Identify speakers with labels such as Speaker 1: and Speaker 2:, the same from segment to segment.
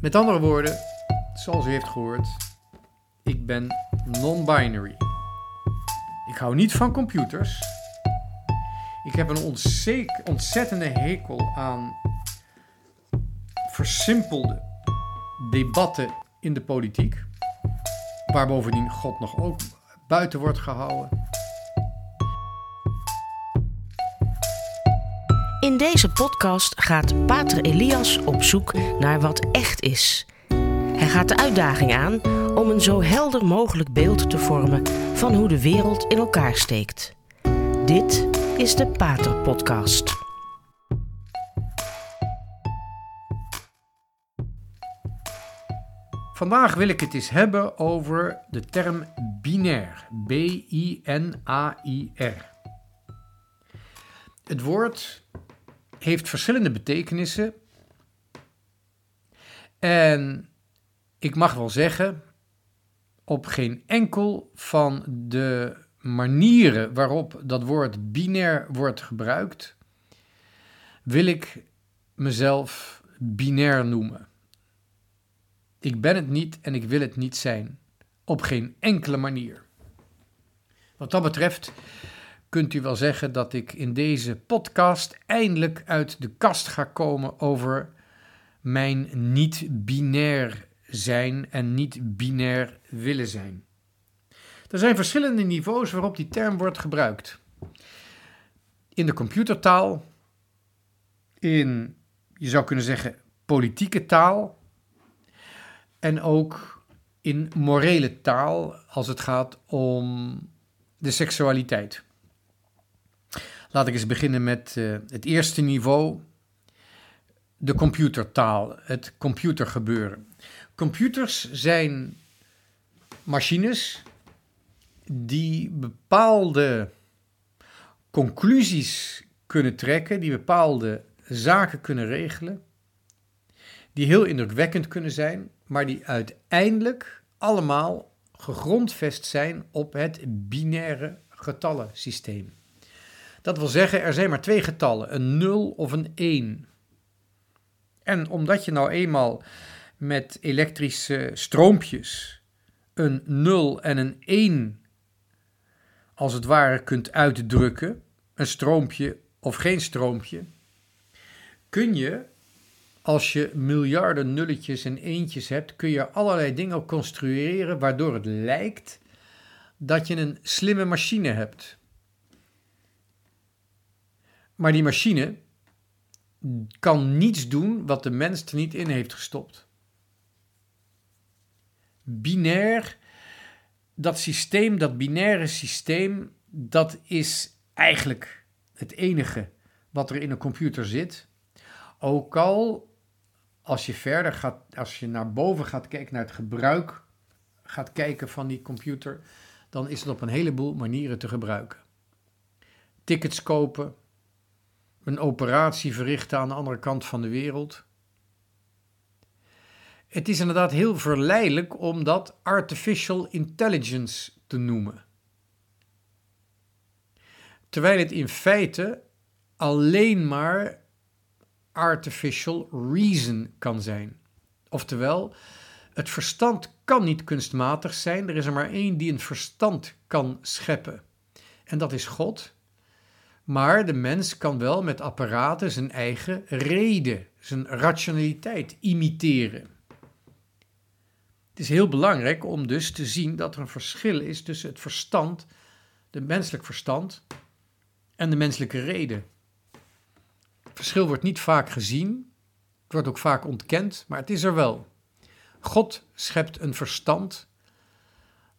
Speaker 1: Met andere woorden, zoals u heeft gehoord, ik ben non-binary. Ik hou niet van computers. Ik heb een ontzettende hekel aan versimpelde debatten in de politiek, waar bovendien God nog ook buiten wordt gehouden.
Speaker 2: In deze podcast gaat Pater Elias op zoek naar wat echt is. Hij gaat de uitdaging aan om een zo helder mogelijk beeld te vormen van hoe de wereld in elkaar steekt. Dit is de Pater Podcast.
Speaker 1: Vandaag wil ik het eens hebben over de term binair. B-I-N-A-I-R. Het woord heeft verschillende betekenissen. En ik mag wel zeggen, op geen enkel van de manieren waarop dat woord binair wordt gebruikt, wil ik mezelf binair noemen. Ik ben het niet en ik wil het niet zijn. Op geen enkele manier. Wat dat betreft kunt u wel zeggen dat ik in deze podcast eindelijk uit de kast ga komen over mijn niet-binair zijn en niet-binair willen zijn. Er zijn verschillende niveaus waarop die term wordt gebruikt. In de computertaal, in, je zou kunnen zeggen, politieke taal en ook in morele taal als het gaat om de seksualiteit. Laat ik eens beginnen met uh, het eerste niveau, de computertaal, het computergebeuren. Computers zijn machines die bepaalde conclusies kunnen trekken, die bepaalde zaken kunnen regelen, die heel indrukwekkend kunnen zijn, maar die uiteindelijk allemaal gegrondvest zijn op het binaire getallensysteem. Dat wil zeggen, er zijn maar twee getallen, een 0 of een 1. En omdat je nou eenmaal met elektrische stroompjes een 0 en een 1 als het ware kunt uitdrukken, een stroompje of geen stroompje, kun je, als je miljarden nulletjes en eentjes hebt, kun je allerlei dingen construeren waardoor het lijkt dat je een slimme machine hebt. Maar die machine kan niets doen wat de mens er niet in heeft gestopt. Binair, dat systeem, dat binaire systeem, dat is eigenlijk het enige wat er in een computer zit. Ook al als je verder gaat, als je naar boven gaat kijken, naar het gebruik gaat kijken van die computer, dan is het op een heleboel manieren te gebruiken. Tickets kopen, een operatie verrichten aan de andere kant van de wereld. Het is inderdaad heel verleidelijk om dat artificial intelligence te noemen. Terwijl het in feite alleen maar artificial reason kan zijn. Oftewel, het verstand kan niet kunstmatig zijn, er is er maar één die een verstand kan scheppen. En dat is God. Maar de mens kan wel met apparaten zijn eigen reden, zijn rationaliteit imiteren. Het is heel belangrijk om dus te zien dat er een verschil is tussen het verstand, de menselijk verstand, en de menselijke reden. Het verschil wordt niet vaak gezien, het wordt ook vaak ontkend, maar het is er wel. God schept een verstand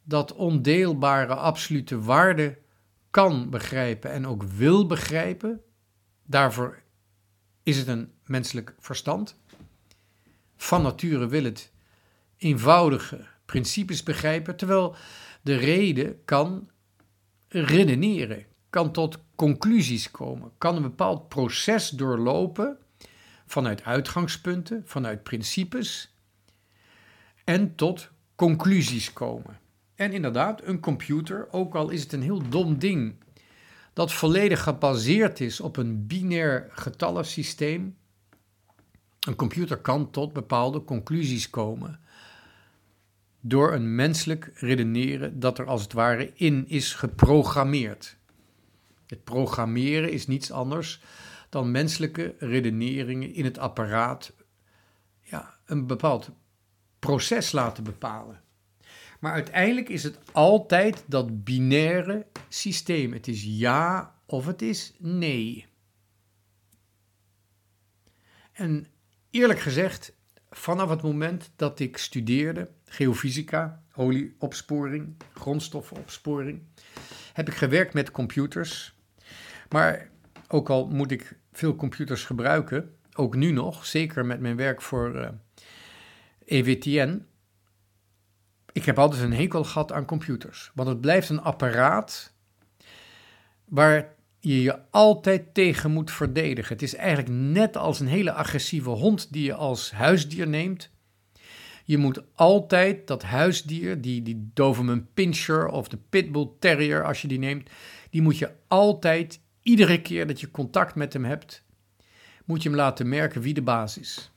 Speaker 1: dat ondeelbare absolute waarde kan begrijpen en ook wil begrijpen. Daarvoor is het een menselijk verstand. Van nature wil het eenvoudige principes begrijpen, terwijl de reden kan redeneren, kan tot conclusies komen, kan een bepaald proces doorlopen vanuit uitgangspunten, vanuit principes en tot conclusies komen. En inderdaad, een computer, ook al is het een heel dom ding, dat volledig gebaseerd is op een binair getallensysteem, Een computer kan tot bepaalde conclusies komen door een menselijk redeneren dat er als het ware in is geprogrammeerd. Het programmeren is niets anders dan menselijke redeneringen in het apparaat ja, een bepaald proces laten bepalen. Maar uiteindelijk is het altijd dat binaire systeem. Het is ja of het is nee. En eerlijk gezegd, vanaf het moment dat ik studeerde, geofysica, olieopsporing, grondstoffenopsporing, heb ik gewerkt met computers. Maar ook al moet ik veel computers gebruiken, ook nu nog, zeker met mijn werk voor uh, eh, EWTN, ik heb altijd een hekel gehad aan computers. Want het blijft een apparaat waar je je altijd tegen moet verdedigen. Het is eigenlijk net als een hele agressieve hond die je als huisdier neemt. Je moet altijd dat huisdier, die, die Doberman Pinscher of de Pitbull Terrier als je die neemt, die moet je altijd, iedere keer dat je contact met hem hebt, moet je hem laten merken wie de baas is.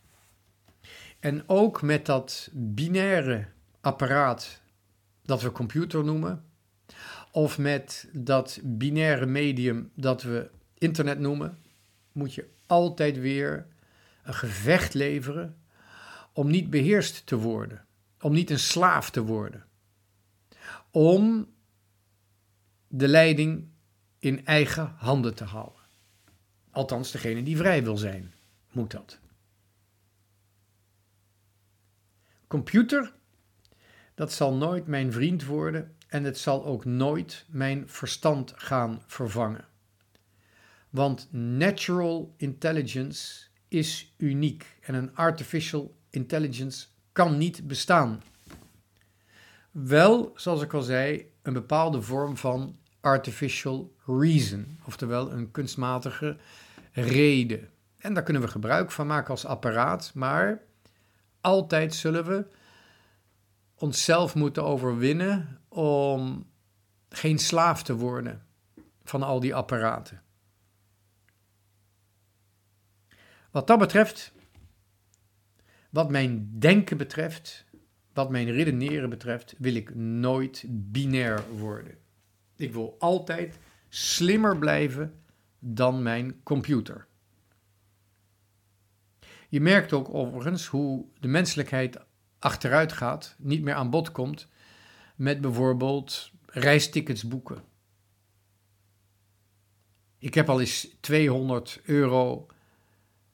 Speaker 1: En ook met dat binaire apparaat dat we computer noemen, of met dat binaire medium dat we internet noemen, moet je altijd weer een gevecht leveren om niet beheerst te worden, om niet een slaaf te worden, om de leiding in eigen handen te houden. Althans, degene die vrij wil zijn, moet dat. Computer, dat zal nooit mijn vriend worden en het zal ook nooit mijn verstand gaan vervangen. Want natural intelligence is uniek en een artificial intelligence kan niet bestaan. Wel, zoals ik al zei, een bepaalde vorm van artificial reason, oftewel een kunstmatige reden. En daar kunnen we gebruik van maken als apparaat, maar altijd zullen we onszelf moeten overwinnen om geen slaaf te worden van al die apparaten. Wat dat betreft, wat mijn denken betreft, wat mijn redeneren betreft, wil ik nooit binair worden. Ik wil altijd slimmer blijven dan mijn computer. Je merkt ook overigens hoe de menselijkheid achteruit gaat, niet meer aan bod komt met bijvoorbeeld reistickets boeken. Ik heb al eens 200 euro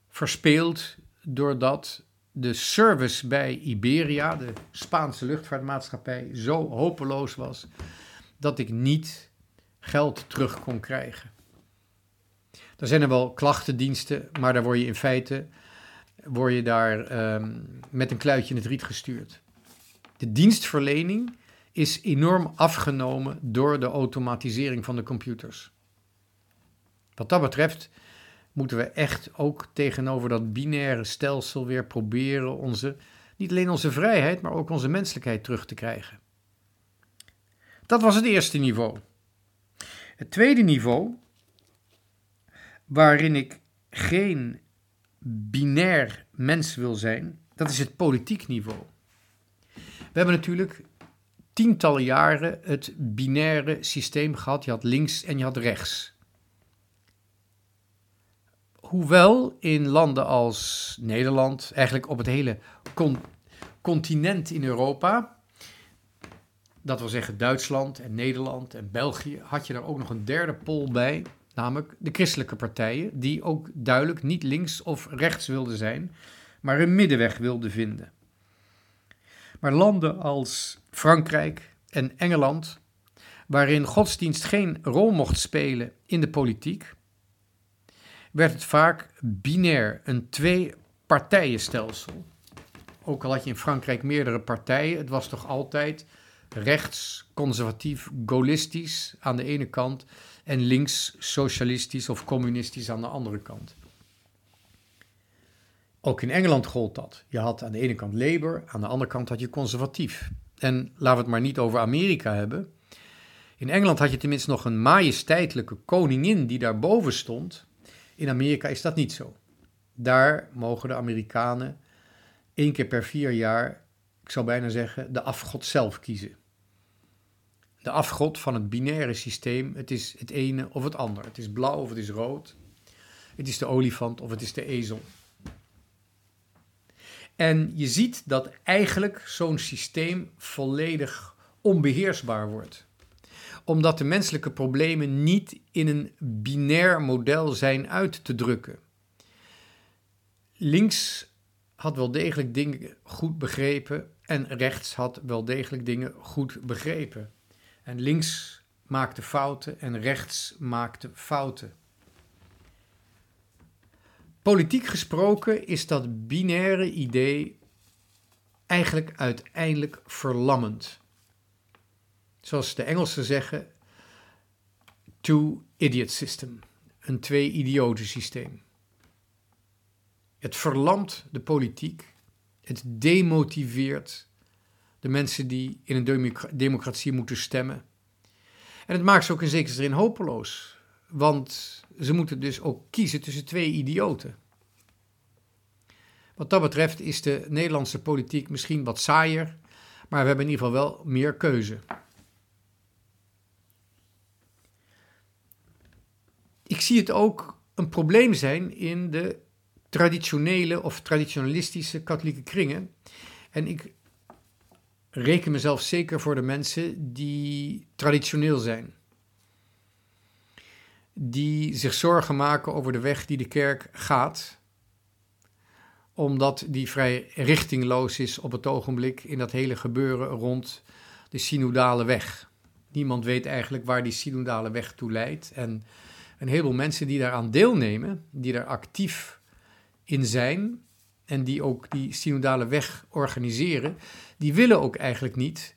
Speaker 1: verspeeld doordat de service bij Iberia, de Spaanse luchtvaartmaatschappij, zo hopeloos was dat ik niet geld terug kon krijgen. Er zijn er wel klachtendiensten, maar daar word je in feite word je daar ehm, met een kluitje in het riet gestuurd. De dienstverlening is enorm afgenomen door de automatisering van de computers. Wat dat betreft moeten we echt ook tegenover dat binaire stelsel weer proberen onze, niet alleen onze vrijheid, maar ook onze menselijkheid terug te krijgen. Dat was het eerste niveau. Het tweede niveau, waarin ik geen binair mens wil zijn, dat is het politiek niveau. We hebben natuurlijk tientallen jaren het binaire systeem gehad. Je had links en je had rechts. Hoewel in landen als Nederland, eigenlijk op het hele continent in Europa, dat wil zeggen Duitsland en Nederland en België, had je daar ook nog een derde pol bij, namelijk de christelijke partijen, die ook duidelijk niet links of rechts wilden zijn, maar een middenweg wilden vinden. Maar landen als Frankrijk en Engeland, waarin godsdienst geen rol mocht spelen in de politiek, werd het vaak binair, een twee-partijenstelsel. Ook al had je in Frankrijk meerdere partijen, het was toch altijd rechts, conservatief, gaullistisch aan de ene kant en links, socialistisch of communistisch aan de andere kant. Ook in Engeland gold dat. Je had aan de ene kant Labour, aan de andere kant had je conservatief. En laten we het maar niet over Amerika hebben. In Engeland had je tenminste nog een majesteitelijke koningin die daarboven stond. In Amerika is dat niet zo. Daar mogen de Amerikanen één keer per vier jaar, ik zou bijna zeggen, de afgod zelf kiezen. De afgod van het binaire systeem, het is het ene of het ander. Het is blauw of het is rood. Het is de olifant of het is de ezel. En je ziet dat eigenlijk zo'n systeem volledig onbeheersbaar wordt. Omdat de menselijke problemen niet in een binair model zijn uit te drukken. Links had wel degelijk dingen goed begrepen en rechts had wel degelijk dingen goed begrepen. En links maakte fouten en rechts maakte fouten. Politiek gesproken is dat binaire idee eigenlijk uiteindelijk verlammend. Zoals de Engelsen zeggen, two-idiot system, een twee-idioten systeem. Het verlamt de politiek, het demotiveert de mensen die in een democratie moeten stemmen. En het maakt ze ook in zekere zin hopeloos, want ze moeten dus ook kiezen tussen twee idioten. Wat dat betreft is de Nederlandse politiek misschien wat saaier, maar we hebben in ieder geval wel meer keuze. Ik zie het ook een probleem zijn in de traditionele of traditionalistische katholieke kringen. En ik reken mezelf zeker voor de mensen die traditioneel zijn die zich zorgen maken over de weg die de kerk gaat, omdat die vrij richtingloos is op het ogenblik in dat hele gebeuren rond de synodale weg. Niemand weet eigenlijk waar die synodale weg toe leidt. En een heleboel mensen die daaraan deelnemen, die daar actief in zijn en die ook die synodale weg organiseren, die willen ook eigenlijk niet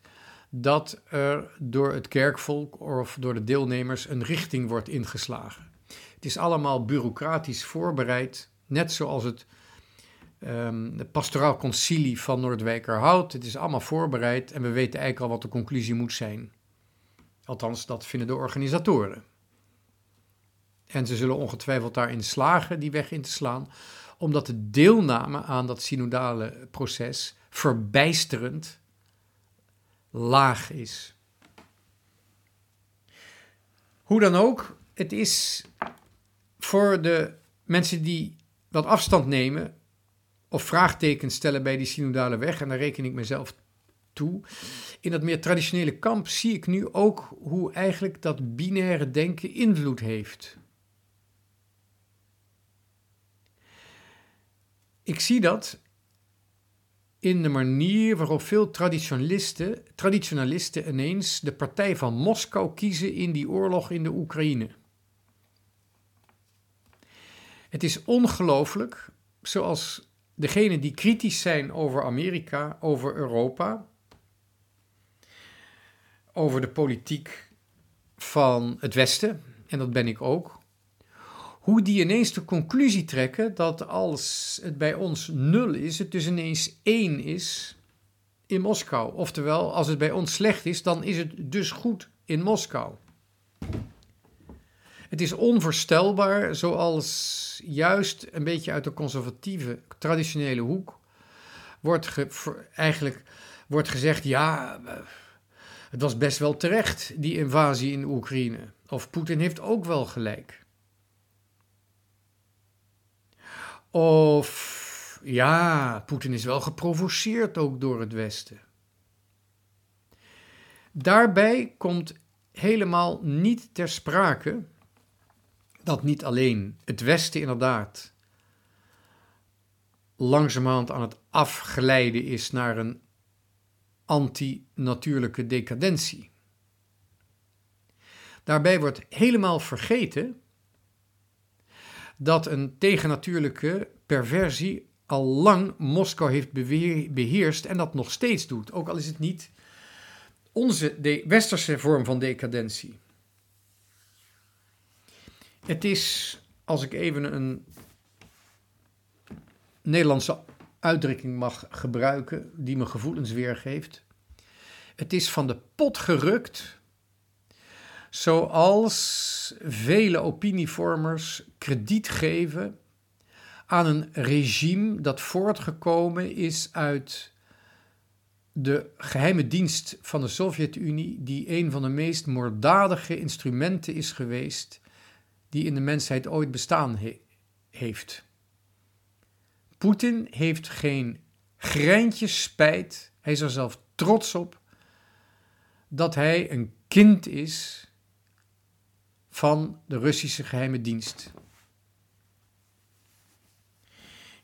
Speaker 1: dat er door het kerkvolk of door de deelnemers een richting wordt ingeslagen. Het is allemaal bureaucratisch voorbereid, net zoals het de pastoraal concilie van Noordwijkerhout. Het is allemaal voorbereid en we weten eigenlijk al wat de conclusie moet zijn. Althans, dat vinden de organisatoren. En ze zullen ongetwijfeld daarin slagen die weg in te slaan, omdat de deelname aan dat synodale proces verbijsterend laag is. Hoe dan ook, het is voor de mensen die wat afstand nemen of vraagtekens stellen bij die synodale weg, en daar reken ik mezelf toe. In dat meer traditionele kamp zie ik nu ook hoe eigenlijk dat binaire denken invloed heeft. Ik zie dat in de manier waarop veel traditionalisten, traditionalisten ineens de partij van Moskou kiezen in die oorlog in de Oekraïne. Het is ongelooflijk, zoals degenen die kritisch zijn over Amerika, over Europa, over de politiek van het Westen, en dat ben ik ook, hoe die ineens de conclusie trekken dat als het bij ons nul is, het dus ineens één is in Moskou. Oftewel, als het bij ons slecht is, dan is het dus goed in Moskou. Het is onvoorstelbaar, zoals juist een beetje uit de conservatieve, traditionele hoek wordt eigenlijk wordt gezegd: ja, het was best wel terecht, die invasie in Oekraïne. Of Poetin heeft ook wel gelijk. Of ja, Poetin is wel geprovoceerd ook door het Westen. Daarbij komt helemaal niet ter sprake dat niet alleen het Westen inderdaad langzamerhand aan het afglijden is naar een anti-natuurlijke decadentie. Daarbij wordt helemaal vergeten dat een tegennatuurlijke perversie al lang Moskou heeft beheerst en dat nog steeds doet, ook al is het niet onze de westerse vorm van decadentie. Het is, als ik even een Nederlandse uitdrukking mag gebruiken, die mijn gevoelens weergeeft. Het is van de pot gerukt zoals vele opinievormers krediet geven aan een regime dat voortgekomen is uit de geheime dienst van de Sovjet-Unie, die een van de meest moorddadige instrumenten is geweest die in de mensheid ooit bestaan heeft. Poetin heeft geen greintje spijt, hij is er zelf trots op, dat hij een kind is van de Russische geheime dienst.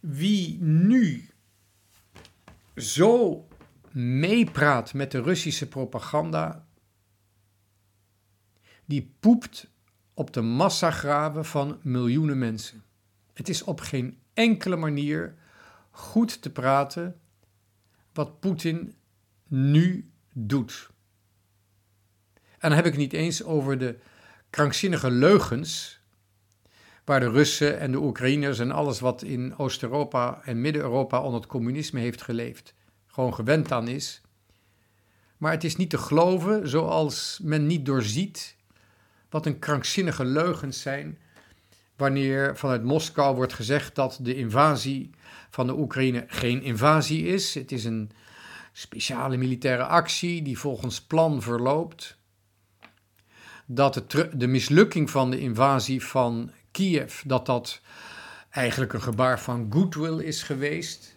Speaker 1: Wie nu zo meepraat met de Russische propaganda, die poept op de massagraven van miljoenen mensen. Het is op geen enkele manier goed te praten wat Poetin nu doet. En dan heb ik het niet eens over de krankzinnige leugens waar de Russen en de Oekraïners en alles wat in Oost-Europa en Midden-Europa onder het communisme heeft geleefd, gewoon gewend aan is. Maar het is niet te geloven, zoals men niet doorziet wat een krankzinnige leugens zijn wanneer vanuit Moskou wordt gezegd dat de invasie van de Oekraïne geen invasie is. Het is een speciale militaire actie die volgens plan verloopt. Dat de, mislukking van de invasie van Kiev, dat dat eigenlijk een gebaar van goodwill is geweest.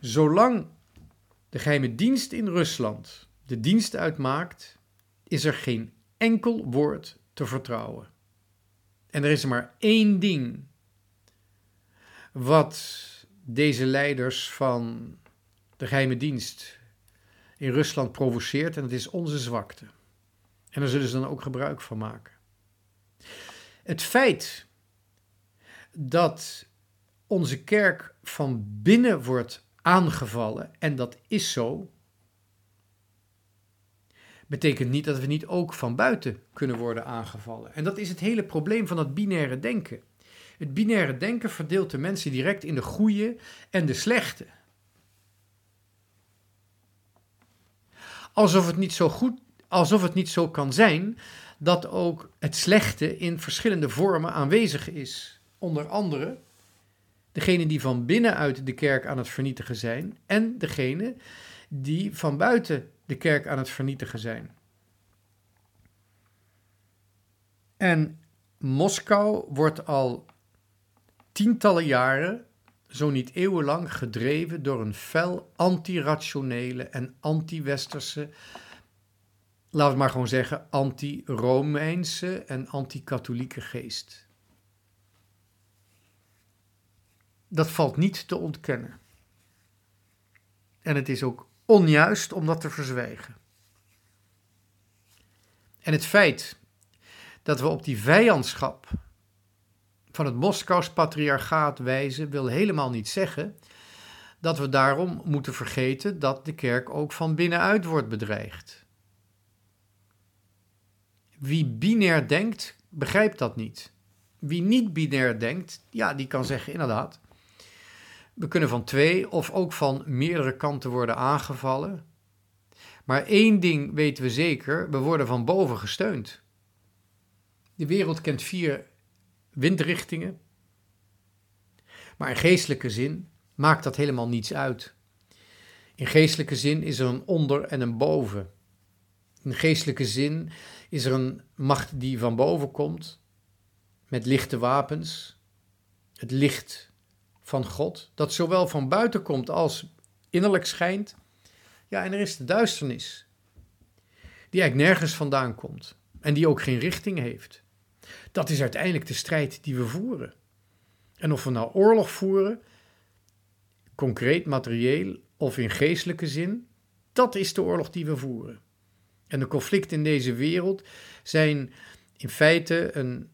Speaker 1: Zolang de geheime dienst in Rusland de dienst uitmaakt, is er geen enkel woord te vertrouwen. En er is maar één ding wat deze leiders van de geheime dienst in Rusland provoceert, en dat is onze zwakte. En daar zullen ze dan ook gebruik van maken. Het feit dat onze kerk van binnen wordt aangevallen, en dat is zo, betekent niet dat we niet ook van buiten kunnen worden aangevallen. En dat is het hele probleem van dat binaire denken. Het binaire denken verdeelt de mensen direct in de goede en de slechte. Alsof het niet zo goed, alsof het niet zo kan zijn dat ook het slechte in verschillende vormen aanwezig is. Onder andere degene die van binnenuit de kerk aan het vernietigen zijn en degene die van buiten de kerk aan het vernietigen zijn. En Moskou wordt al tientallen jaren, zo niet eeuwenlang, gedreven door een fel antirationele en anti-westerse, laten we maar gewoon zeggen, anti-Romeinse en anti-katholieke geest. Dat valt niet te ontkennen. En het is ook onjuist om dat te verzwijgen. En het feit dat we op die vijandschap van het Moskous patriarchaat wijzen, wil helemaal niet zeggen dat we daarom moeten vergeten dat de kerk ook van binnenuit wordt bedreigd. Wie binair denkt, begrijpt dat niet. Wie niet binair denkt, ja, die kan zeggen inderdaad, we kunnen van twee of ook van meerdere kanten worden aangevallen. Maar één ding weten we zeker: we worden van boven gesteund. De wereld kent vier windrichtingen. Maar in geestelijke zin maakt dat helemaal niets uit. In geestelijke zin is er een onder en een boven. In geestelijke zin is er een macht die van boven komt, met lichte wapens, het licht van God, dat zowel van buiten komt als innerlijk schijnt. Ja, en er is de duisternis, die eigenlijk nergens vandaan komt en die ook geen richting heeft. Dat is uiteindelijk de strijd die we voeren. En of we nou oorlog voeren, concreet, materieel of in geestelijke zin, dat is de oorlog die we voeren. En de conflicten in deze wereld zijn in feite een,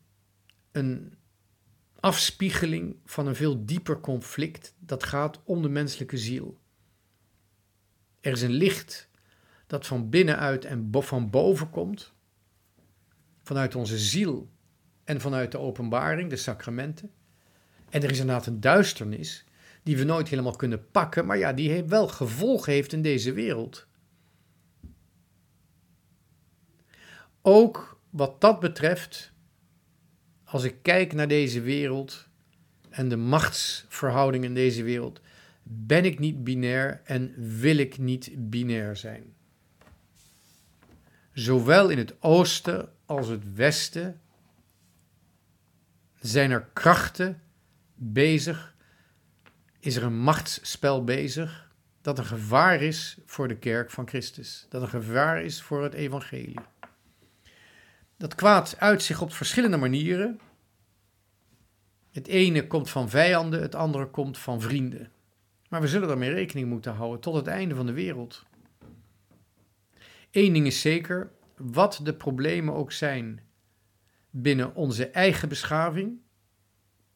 Speaker 1: een afspiegeling van een veel dieper conflict dat gaat om de menselijke ziel. Er is een licht dat van binnenuit en van boven komt, vanuit onze ziel en vanuit de openbaring, de sacramenten. En er is inderdaad een duisternis die we nooit helemaal kunnen pakken, maar ja, die wel gevolgen heeft in deze wereld. Ook wat dat betreft als ik kijk naar deze wereld en de machtsverhoudingen in deze wereld, ben ik niet binair en wil ik niet binair zijn. Zowel in het oosten als het westen zijn er krachten bezig, is er een machtsspel bezig dat een gevaar is voor de kerk van Christus, dat een gevaar is voor het evangelie. Dat kwaad uit zich op verschillende manieren. Het ene komt van vijanden, het andere komt van vrienden. Maar we zullen daarmee rekening moeten houden tot het einde van de wereld. Eén ding is zeker, wat de problemen ook zijn binnen onze eigen beschaving,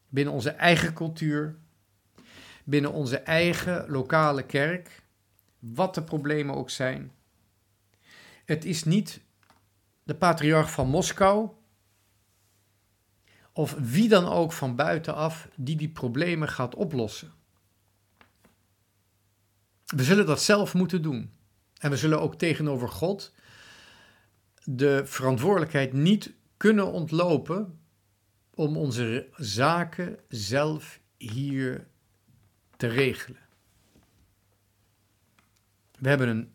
Speaker 1: binnen onze eigen cultuur, binnen onze eigen lokale kerk, wat de problemen ook zijn. Het is niet de patriarch van Moskou of wie dan ook van buitenaf die die problemen gaat oplossen. We zullen dat zelf moeten doen. En we zullen ook tegenover God de verantwoordelijkheid niet kunnen ontlopen om onze zaken zelf hier te regelen. We hebben een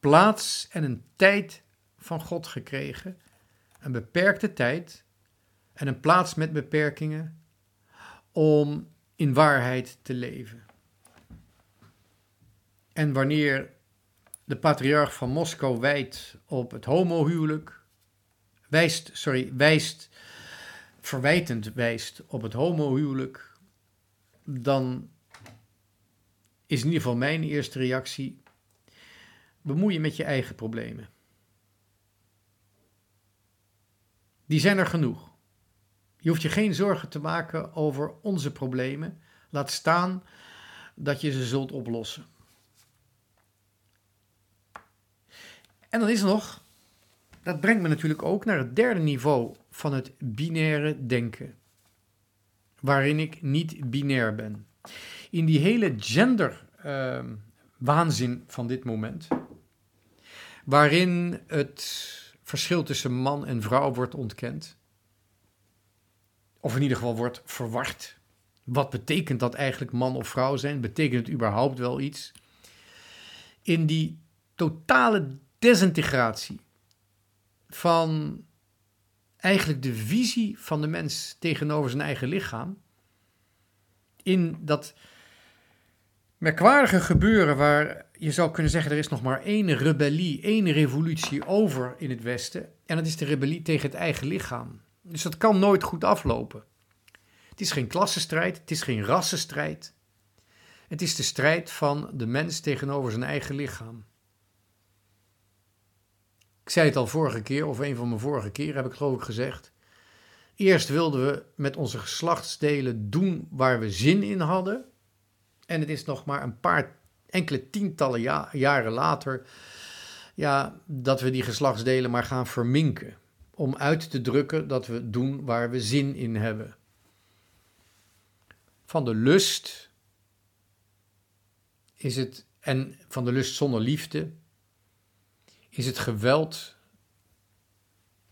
Speaker 1: plaats en een tijd van God gekregen, een beperkte tijd en een plaats met beperkingen om in waarheid te leven. En wanneer de patriarch van Moskou wijt op het homohuwelijk, wijst, sorry, wijst, verwijtend wijst op het homohuwelijk, dan is in ieder geval mijn eerste reactie: bemoei je met je eigen problemen. Die zijn er genoeg. Je hoeft je geen zorgen te maken over onze problemen. Laat staan dat je ze zult oplossen. En dan is er nog, dat brengt me natuurlijk ook naar het derde niveau van het binaire denken, waarin ik niet binair ben. In die hele gender uh, waanzin van dit moment, waarin het verschil tussen man en vrouw wordt ontkend, of in ieder geval wordt verward. Wat betekent dat eigenlijk man of vrouw zijn? Betekent het überhaupt wel iets? In die totale desintegratie van eigenlijk de visie van de mens tegenover zijn eigen lichaam. In dat merkwaardige gebeuren waar je zou kunnen zeggen er is nog maar één rebellie, één revolutie over in het Westen. En dat is de rebellie tegen het eigen lichaam. Dus dat kan nooit goed aflopen. Het is geen klassenstrijd, het is geen rassenstrijd. Het is de strijd van de mens tegenover zijn eigen lichaam. Ik zei het al vorige keer, of een van mijn vorige keer heb ik geloof ik gezegd. Eerst wilden we met onze geslachtsdelen doen waar we zin in hadden. En het is nog maar een paar enkele tientallen jaren later ja, dat we die geslachtsdelen maar gaan verminken. Om uit te drukken dat we doen waar we zin in hebben. Van de lust is het, en van de lust zonder liefde, is het geweld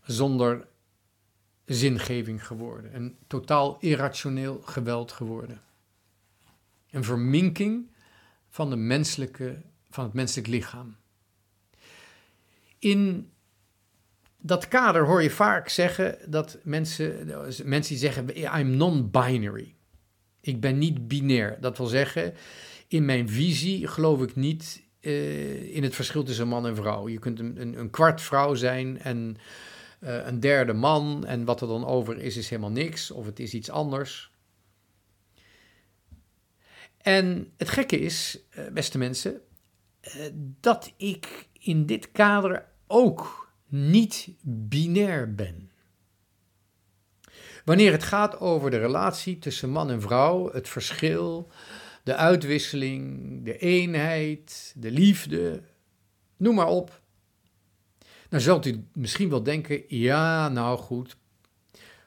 Speaker 1: zonder zingeving geworden. Een totaal irrationeel geweld geworden. Een verminking van, de menselijke, van het menselijk lichaam. In dat kader hoor je vaak zeggen dat mensen, mensen die zeggen: I'm non-binary. Ik ben niet binair. Dat wil zeggen, in mijn visie geloof ik niet uh, in het verschil tussen man en vrouw. Je kunt een, een, kwart vrouw zijn en uh, een derde man. En wat er dan over is, is helemaal niks. Of het is iets anders. En het gekke is, uh, beste mensen, dat ik in dit kader ook niet binair ben. Wanneer het gaat over de relatie tussen man en vrouw, het verschil, de uitwisseling, de eenheid, de liefde, noem maar op. Dan zult u misschien wel denken, ja, nou goed,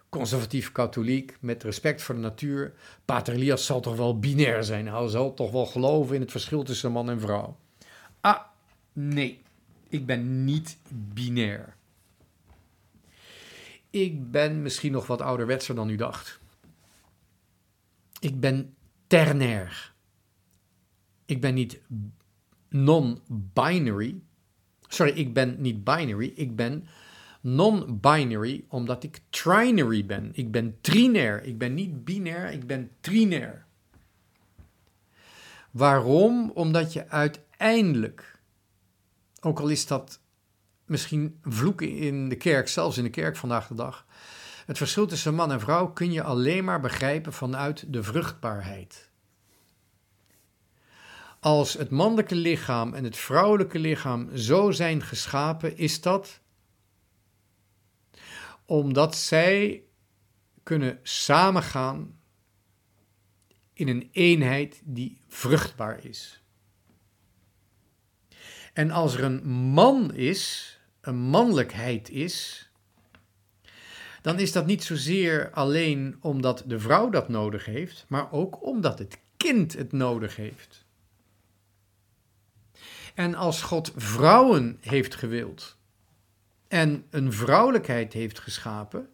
Speaker 1: conservatief katholiek, met respect voor de natuur, Pater Elias zal toch wel binair zijn, hij zal toch wel geloven in het verschil tussen man en vrouw. Ah, nee, ik ben niet binair. Ik ben misschien nog wat ouderwetser dan u dacht. Ik ben ternair. Ik ben niet non-binary. Sorry, ik ben niet binary. Ik ben non-binary omdat ik trinary ben. Ik ben trinair. Ik ben niet binair, ik ben trinair. Waarom? Omdat je uiteindelijk, ook al is dat misschien vloeken in de kerk, zelfs in de kerk vandaag de dag, het verschil tussen man en vrouw kun je alleen maar begrijpen vanuit de vruchtbaarheid. Als het mannelijke lichaam en het vrouwelijke lichaam zo zijn geschapen, is dat omdat zij kunnen samengaan in een eenheid die vruchtbaar is. En als er een man is, een mannelijkheid is, dan is dat niet zozeer alleen omdat de vrouw dat nodig heeft, maar ook omdat het kind het nodig heeft. En als God vrouwen heeft gewild en een vrouwelijkheid heeft geschapen,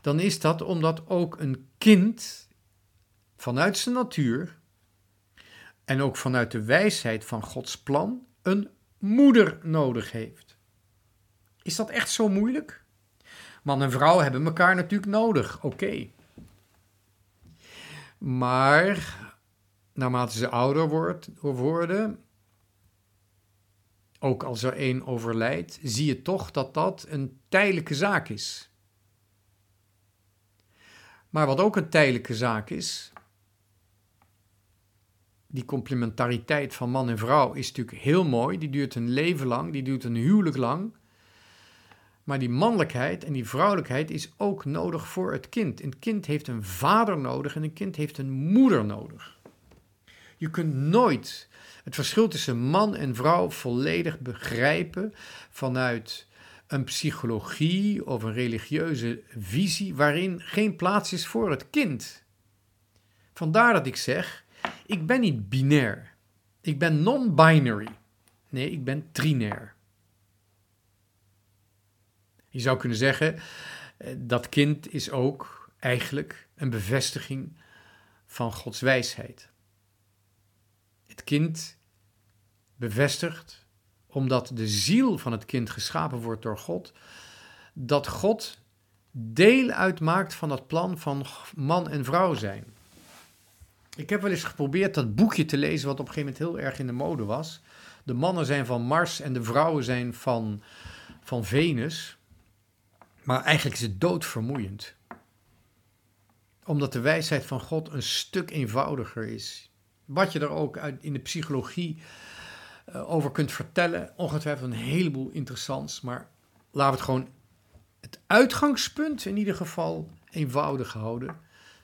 Speaker 1: dan is dat omdat ook een kind vanuit zijn natuur en ook vanuit de wijsheid van Gods plan een moeder nodig heeft. Is dat echt zo moeilijk? Man en vrouw hebben elkaar natuurlijk nodig, oké. Maar naarmate ze ouder wordt, worden, ook als er één overlijdt, zie je toch dat dat een tijdelijke zaak is. Maar wat ook een tijdelijke zaak is, die complementariteit van man en vrouw is natuurlijk heel mooi. Die duurt een leven lang, die duurt een huwelijk lang. Maar die mannelijkheid en die vrouwelijkheid is ook nodig voor het kind. Een kind heeft een vader nodig en een kind heeft een moeder nodig. Je kunt nooit het verschil tussen man en vrouw volledig begrijpen vanuit een psychologie of een religieuze visie waarin geen plaats is voor het kind. Vandaar dat ik zeg, ik ben niet binair. Ik ben non-binary. Nee, ik ben trinair. Je zou kunnen zeggen, eh, dat kind is ook eigenlijk een bevestiging van Gods wijsheid. Kind bevestigt, omdat de ziel van het kind geschapen wordt door God, dat God deel uitmaakt van het plan van man en vrouw zijn. Ik heb wel eens geprobeerd dat boekje te lezen, wat op een gegeven moment heel erg in de mode was. De mannen zijn van Mars en de vrouwen zijn van, van Venus. Maar eigenlijk is het doodvermoeiend. Omdat de wijsheid van God een stuk eenvoudiger is. Wat je er ook uit, in de psychologie uh, over kunt vertellen, ongetwijfeld een heleboel interessants. Maar laten we het gewoon het uitgangspunt in ieder geval eenvoudig houden.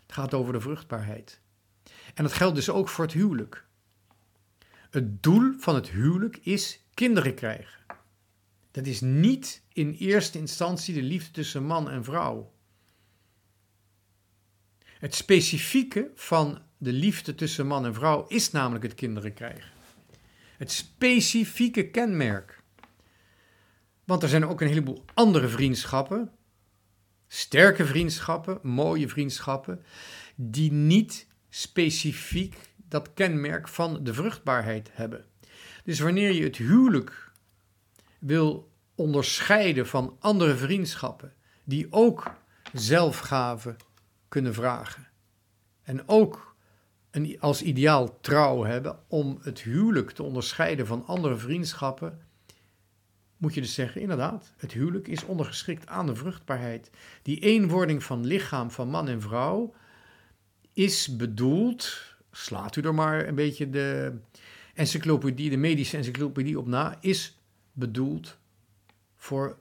Speaker 1: Het gaat over de vruchtbaarheid. En dat geldt dus ook voor het huwelijk. Het doel van het huwelijk is kinderen krijgen. Dat is niet in eerste instantie de liefde tussen man en vrouw. Het specifieke van de liefde tussen man en vrouw is namelijk het kinderen krijgen. Het specifieke kenmerk. Want er zijn ook een heleboel andere vriendschappen, sterke vriendschappen, mooie vriendschappen, die niet specifiek dat kenmerk van de vruchtbaarheid hebben. Dus wanneer je het huwelijk wil onderscheiden van andere vriendschappen, die ook zelfgave kunnen vragen en ook als ideaal trouw hebben om het huwelijk te onderscheiden van andere vriendschappen, moet je dus zeggen, inderdaad, het huwelijk is ondergeschikt aan de vruchtbaarheid. Die eenwording van lichaam van man en vrouw is bedoeld, slaat u er maar een beetje de encyclopedie, de medische encyclopedie op na, is bedoeld voor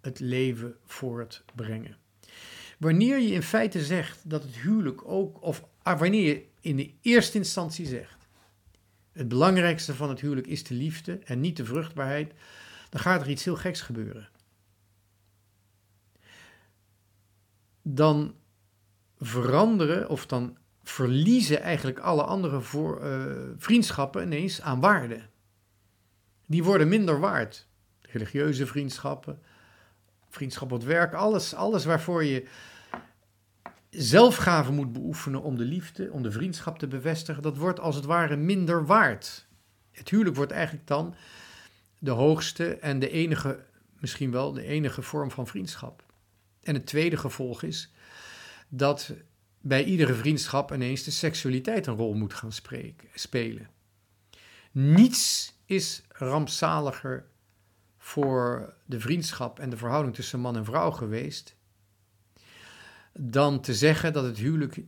Speaker 1: het leven voortbrengen. Wanneer je in feite zegt dat het huwelijk ook, of ah, wanneer je in de eerste instantie zegt, het belangrijkste van het huwelijk is de liefde en niet de vruchtbaarheid, dan gaat er iets heel geks gebeuren. Dan veranderen of dan verliezen eigenlijk alle andere voor, uh, vriendschappen ineens aan waarde. Die worden minder waard. Religieuze vriendschappen, vriendschap op het werk, alles, alles waarvoor je zelfgave moet beoefenen om de liefde, om de vriendschap te bevestigen, dat wordt als het ware minder waard. Het huwelijk wordt eigenlijk dan de hoogste en de enige, misschien wel de enige vorm van vriendschap. En het tweede gevolg is dat bij iedere vriendschap ineens de seksualiteit een rol moet gaan spelen. Niets is rampzaliger voor de vriendschap en de verhouding tussen man en vrouw geweest dan te zeggen dat het huwelijk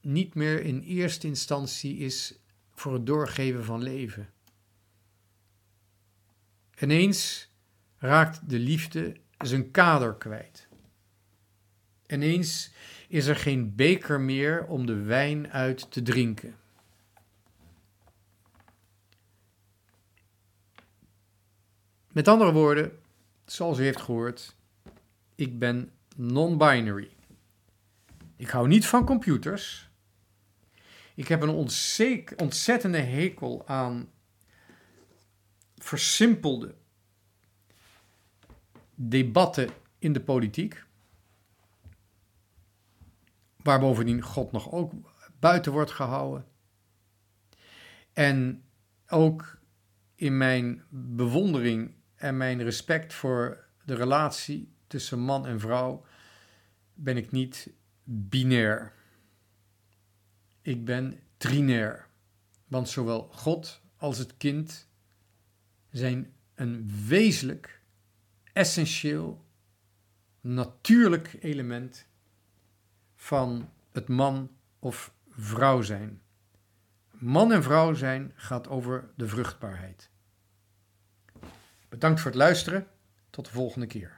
Speaker 1: niet meer in eerste instantie is voor het doorgeven van leven. Ineens raakt de liefde zijn kader kwijt. Ineens is er geen beker meer om de wijn uit te drinken. Met andere woorden, zoals u heeft gehoord, ik ben non-binary. Ik hou niet van computers. Ik heb een ontzettende hekel aan versimpelde debatten in de politiek. Waar bovendien God nog ook buiten wordt gehouden. En ook in mijn bewondering en mijn respect voor de relatie tussen man en vrouw ben ik niet binair. Ik ben trinair. Want zowel God als het kind zijn een wezenlijk, essentieel, natuurlijk element van het man of vrouw zijn. Man en vrouw zijn gaat over de vruchtbaarheid. Bedankt voor het luisteren. Tot de volgende keer.